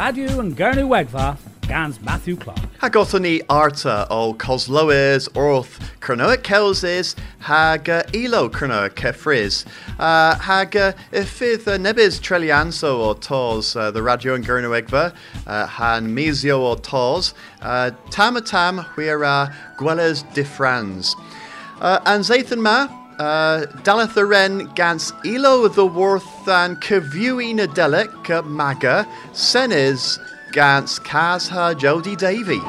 radio an gurnu wegva gans Matthew Clark. Ni arta o Cosloes orth Cronoic Kelses hag uh, elo Cronoic Kefriz. Uh, hag uh, ifith uh, nebis trelianso o tos uh, the radio and Gurnuegva uh, han misio o tos uh, tamatam huira de Franz. Uh, and Zathan ma uh, Daleth the Ren gans elo the worth and Kavuin Adelic uh, maga senes gans Kazha Jody Davy.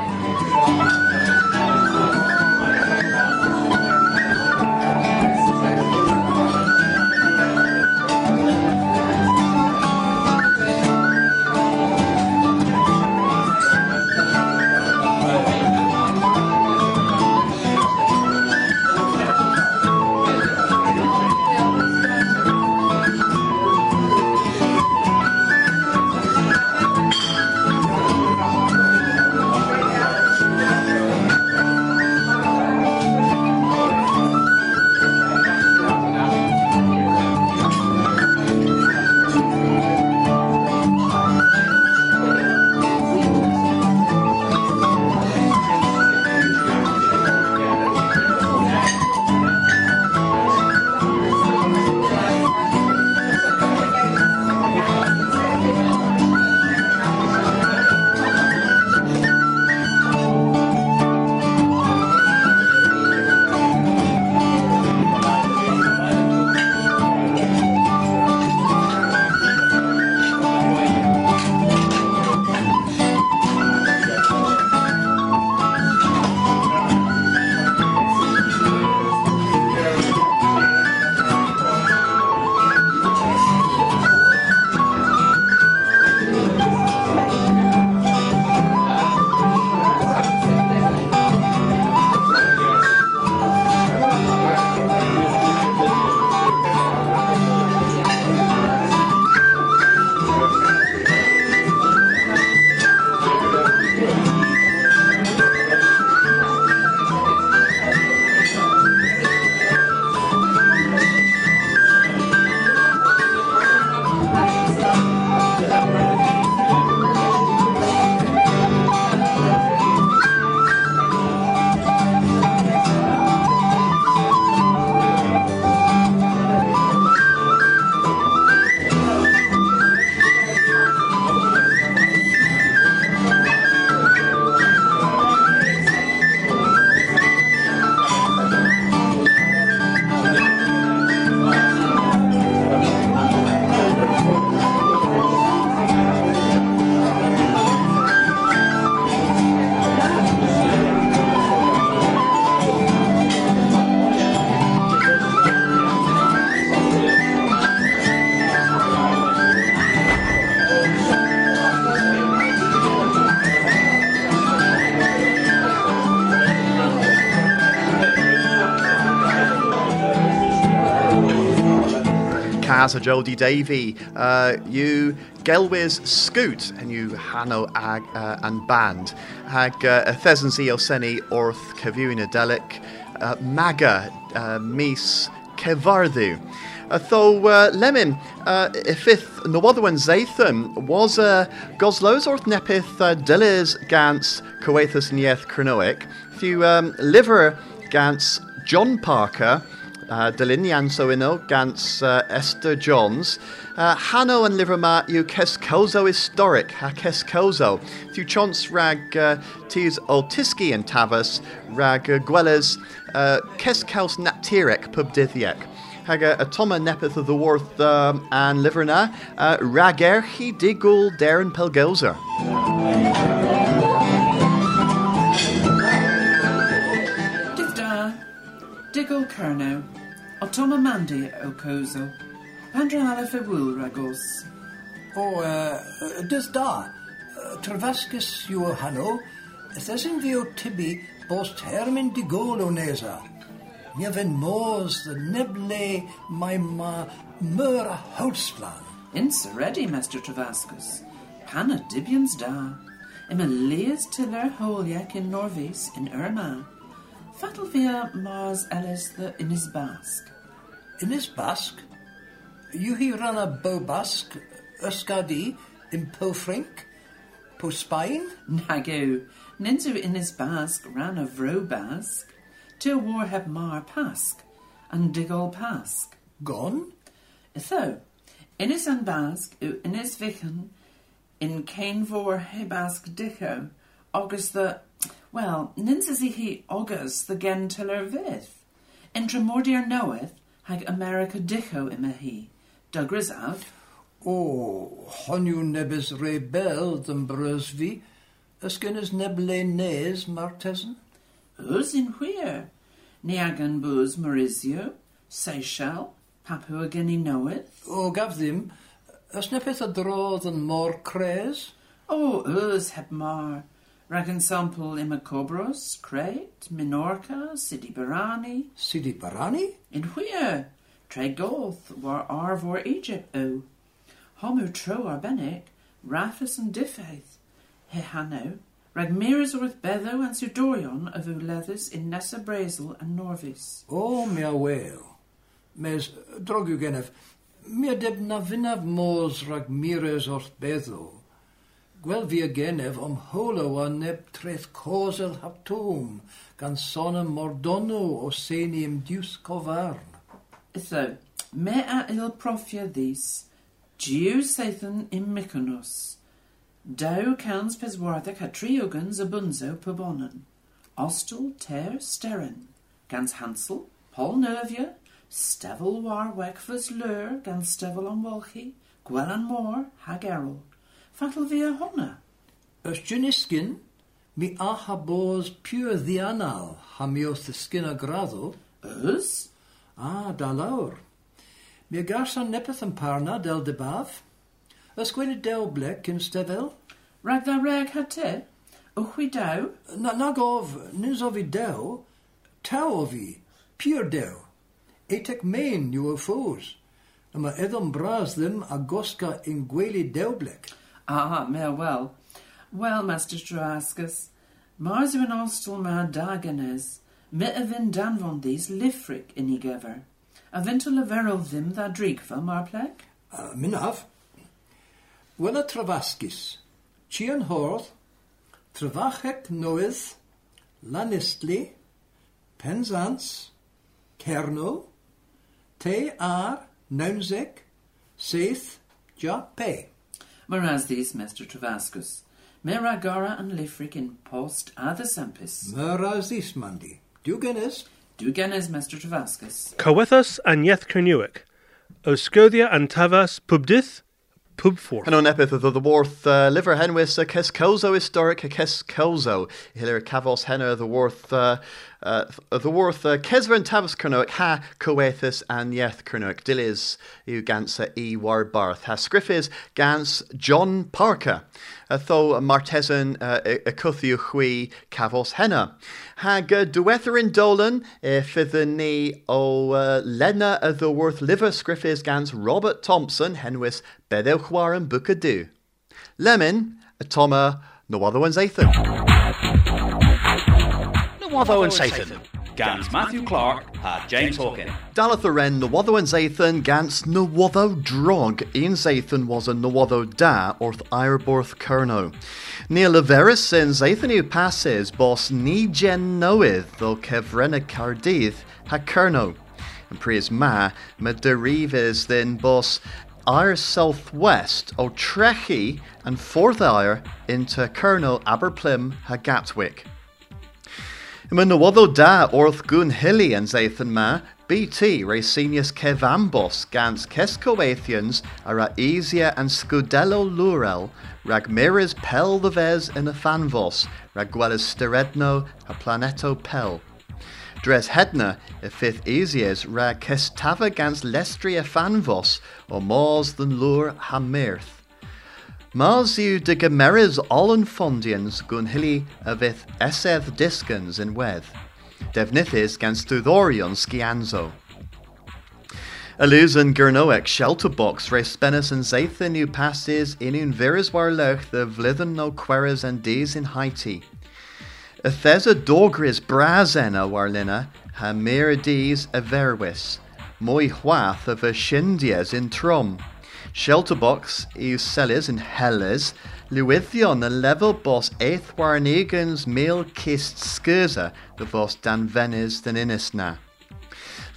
A Jody Davy, uh, you Gelwiz Scoot, and you Hanno Ag uh, and Band, Hag uh, Oseni Orth Kavuina Delic, uh, Maga uh, Mis Kevardu. Though uh, Lemon, uh, ifith Nawadwan Zathan was uh, Goslows Nepith uh, Dilis Gans Coethus Nieth Cronoic, few um, Liver Gans John Parker, uh, ino gans uh, Esther Johns. Uh, Hanno and Liverma you Keskozo historic ha. Few chance rag uh, tis Oltiski and Tavas rag uh, Gwellas uh, Keskaus Naptirek pub dithiek. Haga Atoma Nepeth of the Worth um, and Liverna uh, Ragerhi Digul Darren Pelgozer. Diggle Kerno, Otoma Mandi Okozo, Pandrahala Fewul Ragos. O, uh, dys da. Uh, Trefasgus yw hanno, ethesyn fi o tibi bos termyn digol o nesa. Ni fen mors the neble mae ma myr a. Insa ready, Master Travascus. Panna Dibians da. Ima Leas Tiller Holiak in Norvis in Irma. Fatal via Mars Ellis the Inis Basque. Ynys Basg, yw hi ran a bo Basg, ysgadi, in po Spain? Nago, ninzu in his bask ran a vro bask, til war heb mar pask, and digol pask. Gone? Itho, Innis an bask u innis vichen in cain vor he bask dicho, agus the, well, ninsa he agus the gentiller vith. Intramordier knoweth, hag America dicho ima he, Dougras av, O, honu nebis rebel den brusvi, ysgynnes neble nes martesen? Us in where? Niagan booz Maurizio, Seychelles, Papua Guinea knoweth. O, gaf ddim, ys nepeth a drodd yn mor cres? Oh, us heb mar. Ragan sample ima Cobros, Crete, Minorca, Sidi Barani. Sidi Barani? In where? Tregoth, war arvor Egypt o. Homer tro arbenic, Raphus and Diffaith. He hanno, rag miras orth beddo and Sudorion of ulevis in Nessa Brazel and Norvis. O, mea wel. Mes, drogu genef, mea deb na vinaf mos rag mires orth. Gwel fi y genef o'm hwlew a neb treth cosel hab tŵm, gan son y mordonw o seni ym diws cofarn. So, me a il profia ddys, diw saethyn im Mykonos, daw cans peswarddeg a triogans y bunzo per bonan, ostol ter steren, gans Hansel, pol Nervia, Stefel Warwick fys lur gan Stefel on Wolchi, Gwelan Moore, hag Errol, Fatal via honna. Ys gynisgyn, mi a ha bos pure ddianal ha mi oth y sgyn a graddo, Us? Ah, da lawr. Mi garsan nepeth yn parna del de baf. Ys gwedi del blec yn stefel? Rag tha reg ha te? Uchwi dau? Na, nag of, nys o fi dew, taw o fi, pure dew. Etek main yw o ffws. Na ma eddom bras ddim a gosga yn gweli dew blec. Ah, well. Well, Master Straaskus, Mars yn ostel ma dagenes, me a vin danvon these lifric in i gever. A vin leverol ddim dda drigfa mar plec? Uh, trafasgis. Chian hordd, trafachec noedd, lanistli, Penzance, Cerno, Te ar, Naumsec, Seith, Ja Pe. Maras these, Master Travascus. Me ragara and lifric in post adda sampis. Myras is mandi. Dugenes, Du genes, Master Travascus. Cowethus and Yeth Cernuic, Oscodia and Tavas Pubdith, Pub 4. Hano nepeth of the worth uh, liver henwis a kescozo historic a kescozo. Hilir cavos henna the worth uh, uh, the worth uh, Kesvern Tavis Kernoic ha coethus and yeth Kernoic dilis u gansa e war barth ha scriffis gans John Parker. Uh, tho martesan uh, cuthiu hui cavos henna. Hag duetherin dolan e fydden ni o uh, lena worth liver scriffis gans Robert Thompson henwis bedewchwar and bookadu. Lemon, a toma, no other one's Ethan. other one's Satan. Gans Matthew Clark had James Hawkin. Dalatharen Nawatho and Zathan gans Nawatho drog. Ian Zathan was a Nawatho da orth Ireborth Kerno. Near Leveris in Zathanu passes boss ni gen knoweth though kevrena cardith ha Kerno. And prius ma ma derives then boss Ire southwest o Trechi and Forth Ire into Kerno Aberplim ha Gatwick. Yma nywoddo da orth gwn hili yn zeithyn ma, BT Racinius Kevambos gans Kescoathians ara Esia and Scudello Lurel, rag miris pel the ves in a fanvos, rag steredno a planeto pel. Dres hedna y fifth Esias rag Kestava gans lestria fanvos, or mors than lure ha mirth. Mars de gymeris olyn fondians gwn hili a fydd esedd disgans yn wedd. Defnyddus gan stwddorion sgianzo. Shelter box re spennis yn zeithyn passes in un virus war the vlydden no queres and days in Haiti. Y thesa dogris brazena war lina ha merides a verwis, mwy hwath of a shindies in trom. Shelterbox is sellers in Helles, Lewithion a level boss eighth warnegans kist skirza, the boss dan venis than innisna.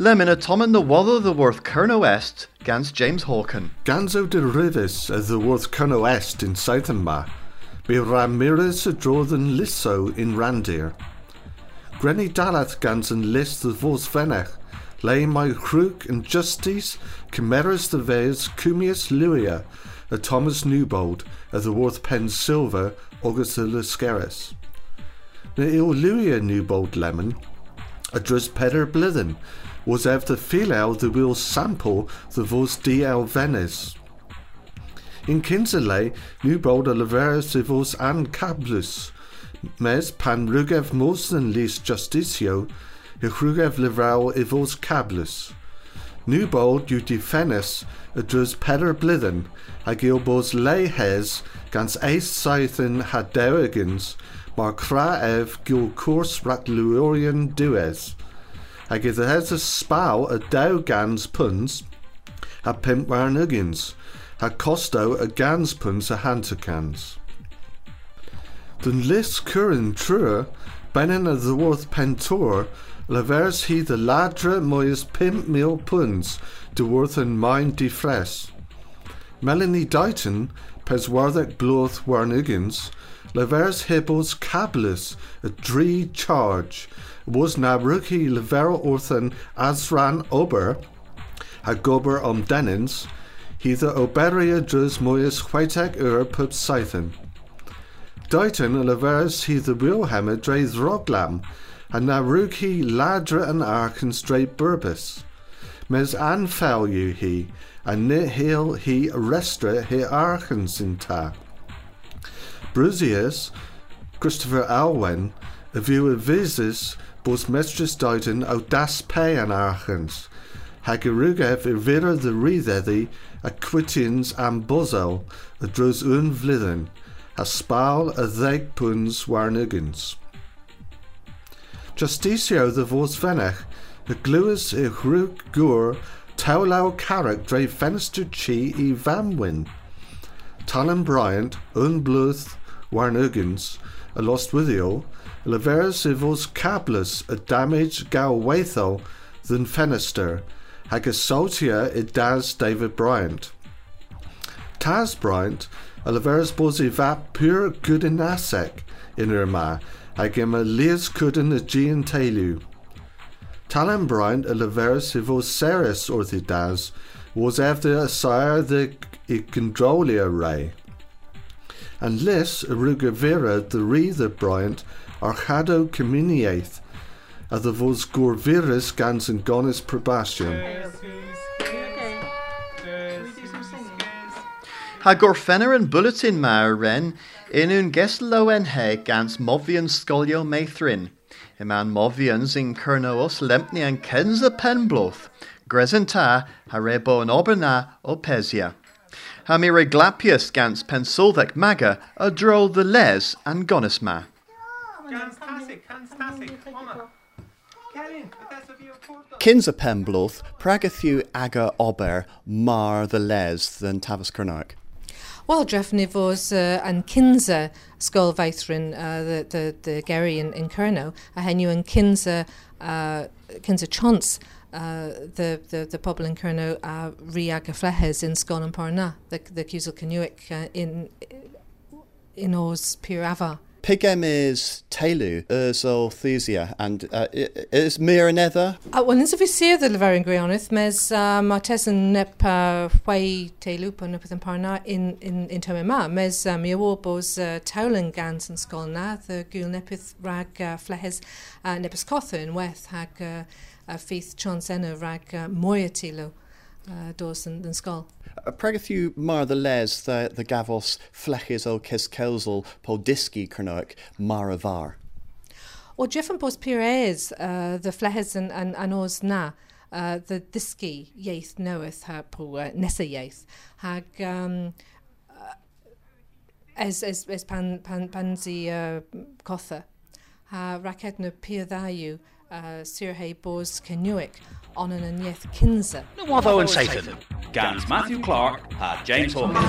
Lemon a Tom and the Wather the Worth Kerno West, Gans James Hawken. Ganzo de Rivis the Worth Kerno Est in Southernma, be Ramirez a Jordan Lisso in Randir. Grenny Dalath gans and list the Vos Venech, lay my crook and justice, chimeras the Vez, Cumius Luia, a Thomas Newbold, a the Worth Pen Silver, August the Lascaris. Na Luia Newbold Lemon, a Drus Peder Blithen, was after Philel the will sample the Vos DL Venice. In Kinselay, Newbold a Laveras Vos and Cablus, mes pan rugev mosen lis justicio, y rugev livrau ivos cablus. Newbold yw defenus y drws peder blydden, ag il bos lei hes gans eis saithin hadewigans, mar gil cwrs rat luorian dues. Ag iddo hes y spaw y dew gans puns, a pimp warnugins, a costo y gans puns a hantakans. Den lis curran true, bennen a the worth pentor, levers he the ladra moyes pimp mil puns, de worth and mind defres. Melanie Dighton, pes warthek bloth warnugins, levers hibbos cablus, a dree charge, was na rookie levero orthan asran ober, a gober om denins, he the oberia drus moyes whitek ur pub scythen. Dighton a leveres he the draith roglam, and na rúki ladra an arkan straight burbis. Mes an anfel you he, and ne heal he restra he arkans in ta. Brusius, Christopher Alwen, a view of visis, bos mestris Dighton o das pay an arkans. Hagerugev irvira the ridedi, a quitians am bozel, a drus un vlithen, a spal a ddeg puns warnugins. Justicio the vos venech, a gluas i hrwg gŵr, tawlaw carrac dre fenster chi i famwyn. Talon Bryant, un bluth warnugins, a lost withio, leveras i vos cablus a damage gau weitho than fenester, hag saltia i das David Bryant. Taz Bryant, a leveras bos i vap pure good in asek in Irma, ag im a lias cudden a gian tailu. Talon Bryant a leveras i vos seris orthi das, was after a sire the i controlia ray. And lis a rugavera the re the Bryant archado communiath, a the vos gorviris gans and gonis probation. Ha gorfenner an bulletin mar ren inún geslo en he gans movian scolio meithrin. Iman movians in kernoos lempni an kenza penbloth. Gresenta ha rebo an oberna o pesia. Ha mi reglapius gans pensulvec maga a drol the les an gonisma. Kinza penbloth pragathu aga ober mar the les than Tavis Kernoak. Wel, drefni fos uh, Kinza sgol feithrin uh, the, the, the Gary in, in Cerno, a henw yn Kinza, uh, Kinza Chons, uh, the, the, the pobl yn Cerno a ri ag y flehes in sgol Parna, the, the Cusel Canuic uh, in, in Pur Ava. Pigem is Telu, ys o Thesia, and uh, is Mir another? Uh, Wel, nes i fi sir lefer yn gwirionedd, mes uh, mae tes yn nep uh, teilwp yn ypeth yn parna in, in, in tymau ma. Mes uh, mi o bos uh, tawlen gans yn sgol na, the nepeth rag uh, flehes uh, nepeth cotha yn weth hag uh, uh, ffeith chons enw rag uh, mwy a teilw uh, dos yn, yn. Uh, Pragathu mar the les the, the gavos flechis o kes kelsel po diski Kernoak mar avar. O Jeff yn bos Pires, uh, the flehes yn, yn, yn os na, uh, the dysgu ieith newydd ha po uh, nesa ieith. Hag um, uh, as, as, as pan, pan, pan zi uh, cotha. Ha raced nhw pyr ddaiw uh, Sir Hay Bos Kenuic on an Anyeth Kinza. No Watho and Satan. Gans Matthew Clark a James Hawkins.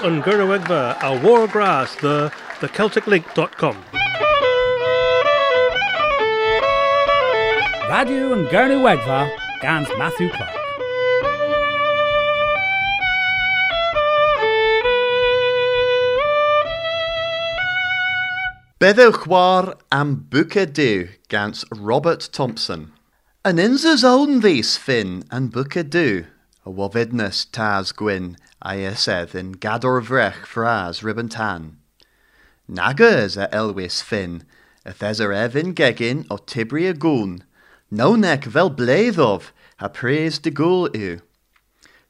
Radio yn Gyrnywegfa a Wargrass, the, thecelticlink.com. Radio yn Gyrnywegfa gans Matthew Clark. Beddewch war am Bwca Dew gans Robert Thompson. Yn inses own these fin an Bwca A wofidness tas gwyn, a ysedd yn gador frech fras ribbon tan. Nagas a elwys fin, y theser efin gegin o tibri y gwn, nawnec fel bleiddof ha pres dy gwl yw.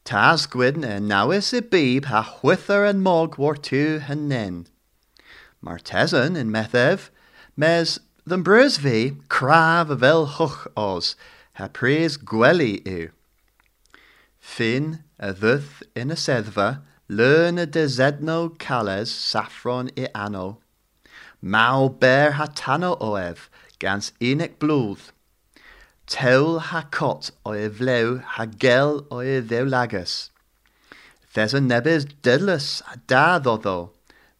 Tas gwyn e nawys y bib ha chwyther yn mog war tu hynnen. Tesan in methef, mes ddyn brys fi craf fel hwch os, ha pres gwely yw. Ffyn y ddydd yn y seddfa, learn y desedno cales saffron i anno. Maw ber hatano tano oef, gans unig blwdd. Tewl ha cot o e flew ha gel o e ddew lagus. Thes y nebys dylus a da ddoddo,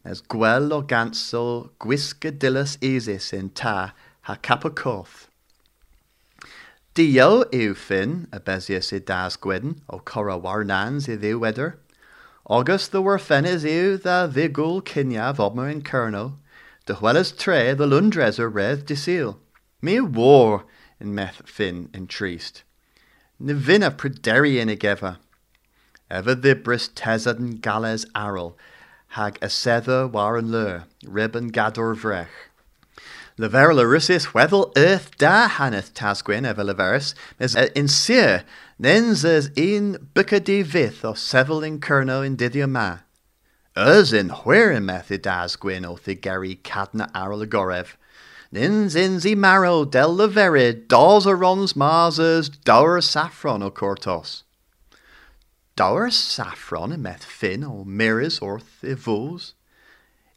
nes gwel o gansol gwisg y dylus isis yn ta ha cap y coth. Dio yw ffyn y besius i das gwydn o cora warnans i ddiwedr. August the warfenes yw dda ddigwl cyniaf obmer in Colonel, de hwelys tre the lundres o redd disil. Mi war in meth fin in trist. Ni fin a prideri in gefa. Ever ddibris tesad yn gales arol, hag a sedda war yn lur, rib gador vrech. Lever Larussis weddel earth da haneth tasgwyn ever leveris, mes eh, in seer, nens as in buca di vith o sevel in kerno in didia ma. Ers in where in meth i dasgwyn o thigeri cadna arol agorev. Nins in zi marrow del leverid, dos arons dower saffron o cortos. Dower saffron in meth fin o mirrors orth i vos.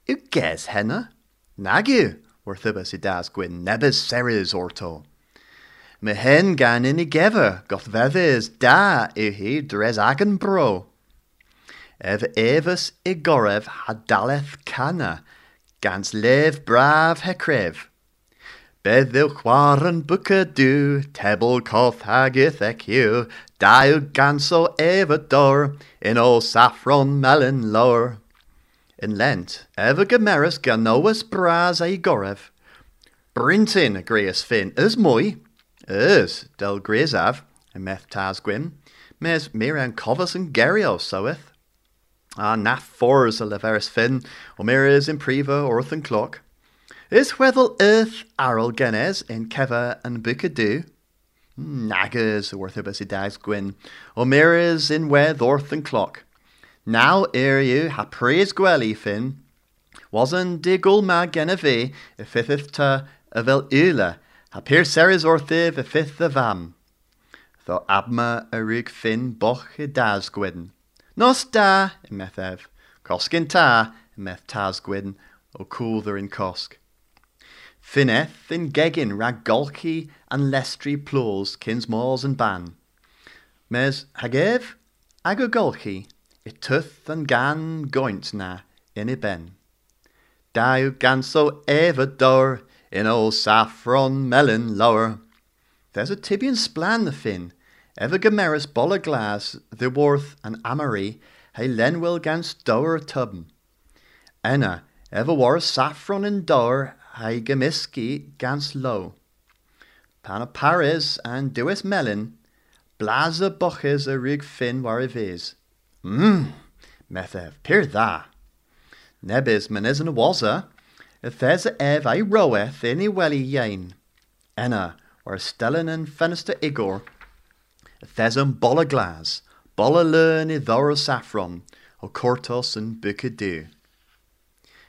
U ges henna? Nagu, worthibus i das gwyn nebys orto. Me hen gan in i gever, goth feddes da i dres agan bro. Ev evus i gorev hadaleth cana, gans lev brav hecrev. Beddiw chwaran bwca dw, tebl coth hagith ec yw, daw ganso eva dor, in o saffron melon lower. In Lent, ever gemerus ganoas bras gorev. Brintin agreus fin, ys mwy, ys del grisaf, y meth gwyn, mes miran cofas and gerio soeth. A ah, nath fors a leveris fin, o miras in priva orth and clock. Is weddel earth aral genes in keva and buca du? Hmm, Naggers worthibus i dags gwyn, o miras in wedd orth and clock. Nal iriu ha praise gwely fin, wasan digul ma genevi y fifth ta y fel ula, ha pyr seres orthyf y fifth y fam. Tho abma y rwg fin boch y das gwydn. Nos da, y methef, cosgyn ta, y meth tas gwydn, o cwddr in cosg. Fineth yn gegin rag golchi an lestri plôs cyns môs yn ban. Mes hagef ag o i tuth and gan goint na in i ben. Dau ganso ever dor in o saffron melon lower. There's a tibian splan the fin, ever gemeris bolla glas, the worth and amory, hey lenwil gans dower tubm. Enna, ever war saffron and dower, hey gemiski gans low. Pana paris and duis melon, blaza boches a rig fin war i vis. Mmm, methef, pir dda. Nebys mynes yn y waza, y thes ef ei roeth in i weli iein. Enna, or stellen yn ffenester igor, y thes yn bolla glas, bolla lern i saffron, o cortos yn byca du.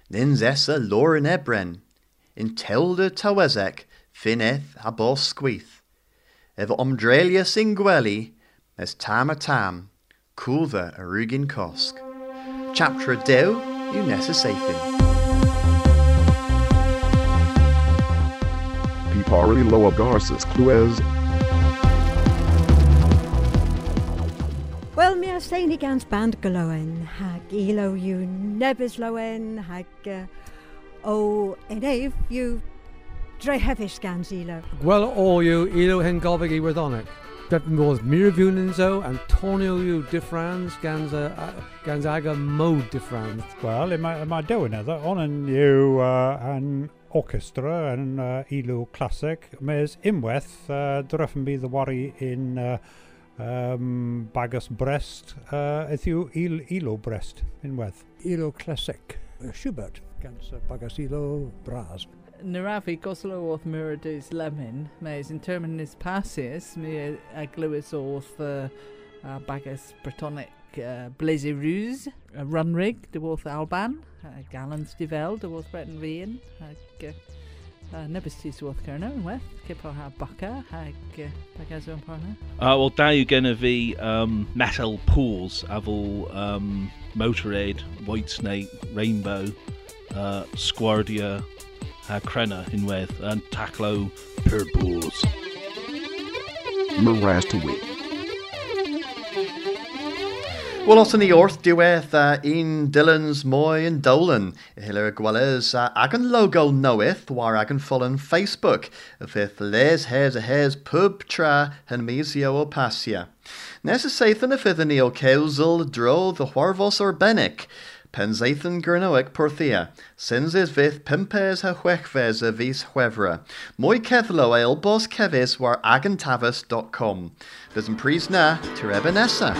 Nins essa lor yn ebren, in telder tawezek, fineth a bos sgwyth. Ef omdrelius in gweli, mes tam a tam, coolther Arugin rugin cosg. Chapter a dew, yw nesa. Pipari loa garces clues. Wel, mi as ein i gans band galoen, hag ilo yw nebys loen, hag uh, o enef yw dre hefys gans ilo. Wel o yw ilo hen gofig i wyddonic. Dat modd mirfiwn yn Antonio am yw diffrans gans, a, gans aga mode diffrans. Wel, mae ma dewn edda, on yn yw uh, an orchestra yn uh, ilw clasic, mes unwaith uh, dyrffyn bydd y wari yn uh, um, bagus Brest, uh, yw il, ilw Brest, unwaith. Ilw uh, Schubert, gans uh, bagus ilw bras. Narafi goslo wrth myradus lemon, mes in terminus passis, mi wrth uh, uh, bagus Bretonic uh, Blazy uh, Runrig, de wrth Alban, uh, Gallons de Vel, de wrth Breton Vian, uh, uh, nebys weth, cipo ha bucka, hag uh, bagas o'n parna. Uh, um, metal pools a fel um, White Snake, Rainbow, uh, Squardia, a Crenna unwaith, and Taclo per pools. Morass to win. Wel, os yn ni wrth diwedd uh, un Dylan's Moy yn Dolan, y hyler y gwelys uh, ag yn logo noeth war ag yn ffolyn Facebook, y fydd les hes a hes pub tra hyn misio o pasia. Nes y seithyn y fydd ni o cewsl dro the hwarfos o'r benig, Penzaethan Gurnoic Porthia, Sins is vith pimpes ha chwechves a vis chwefra. Mwy ceddlo a elbos cefis war agantavus.com. Bys yn pris na, tir nesa.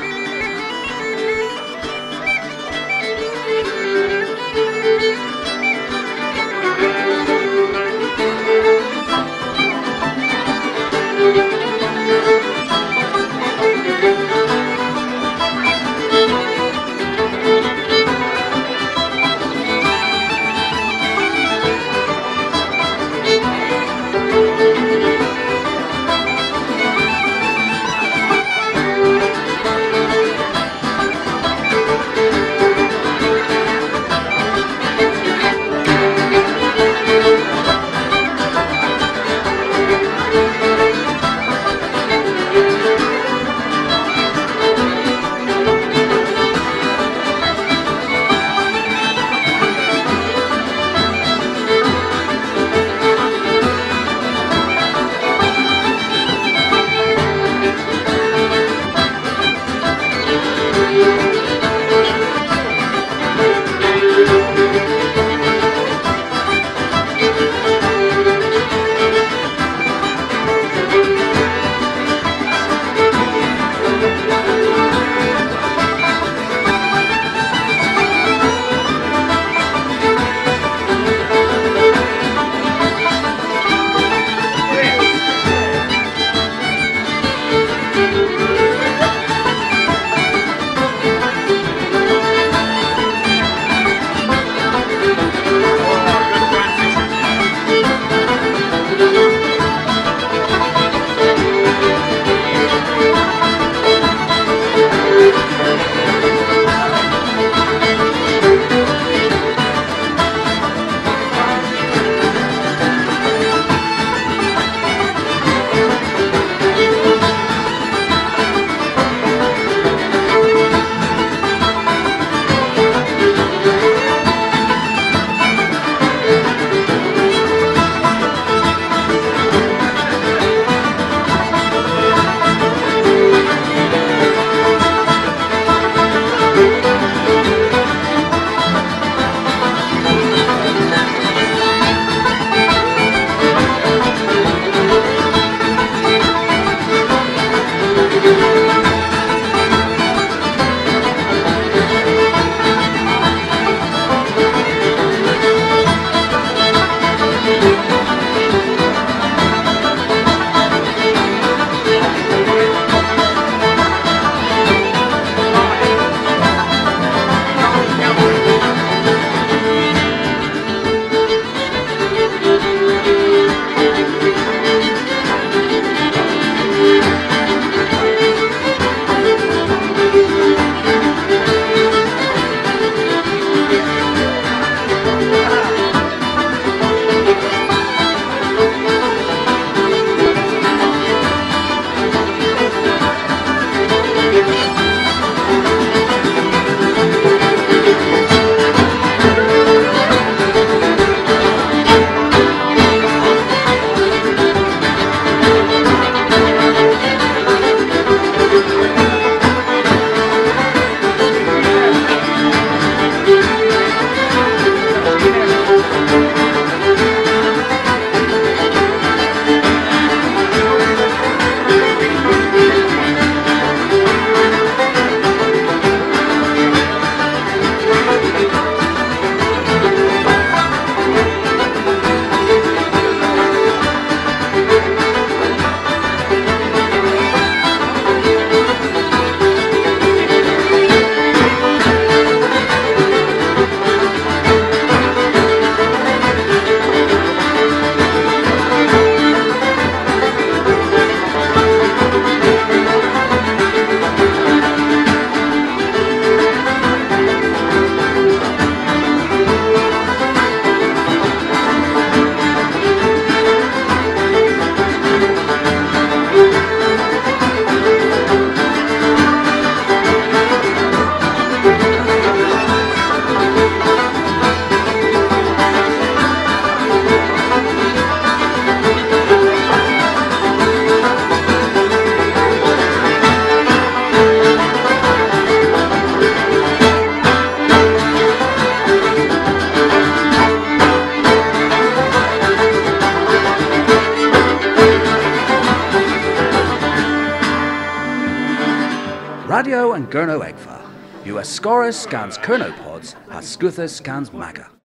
US scans Kernopods, has Scuthus scans Maga.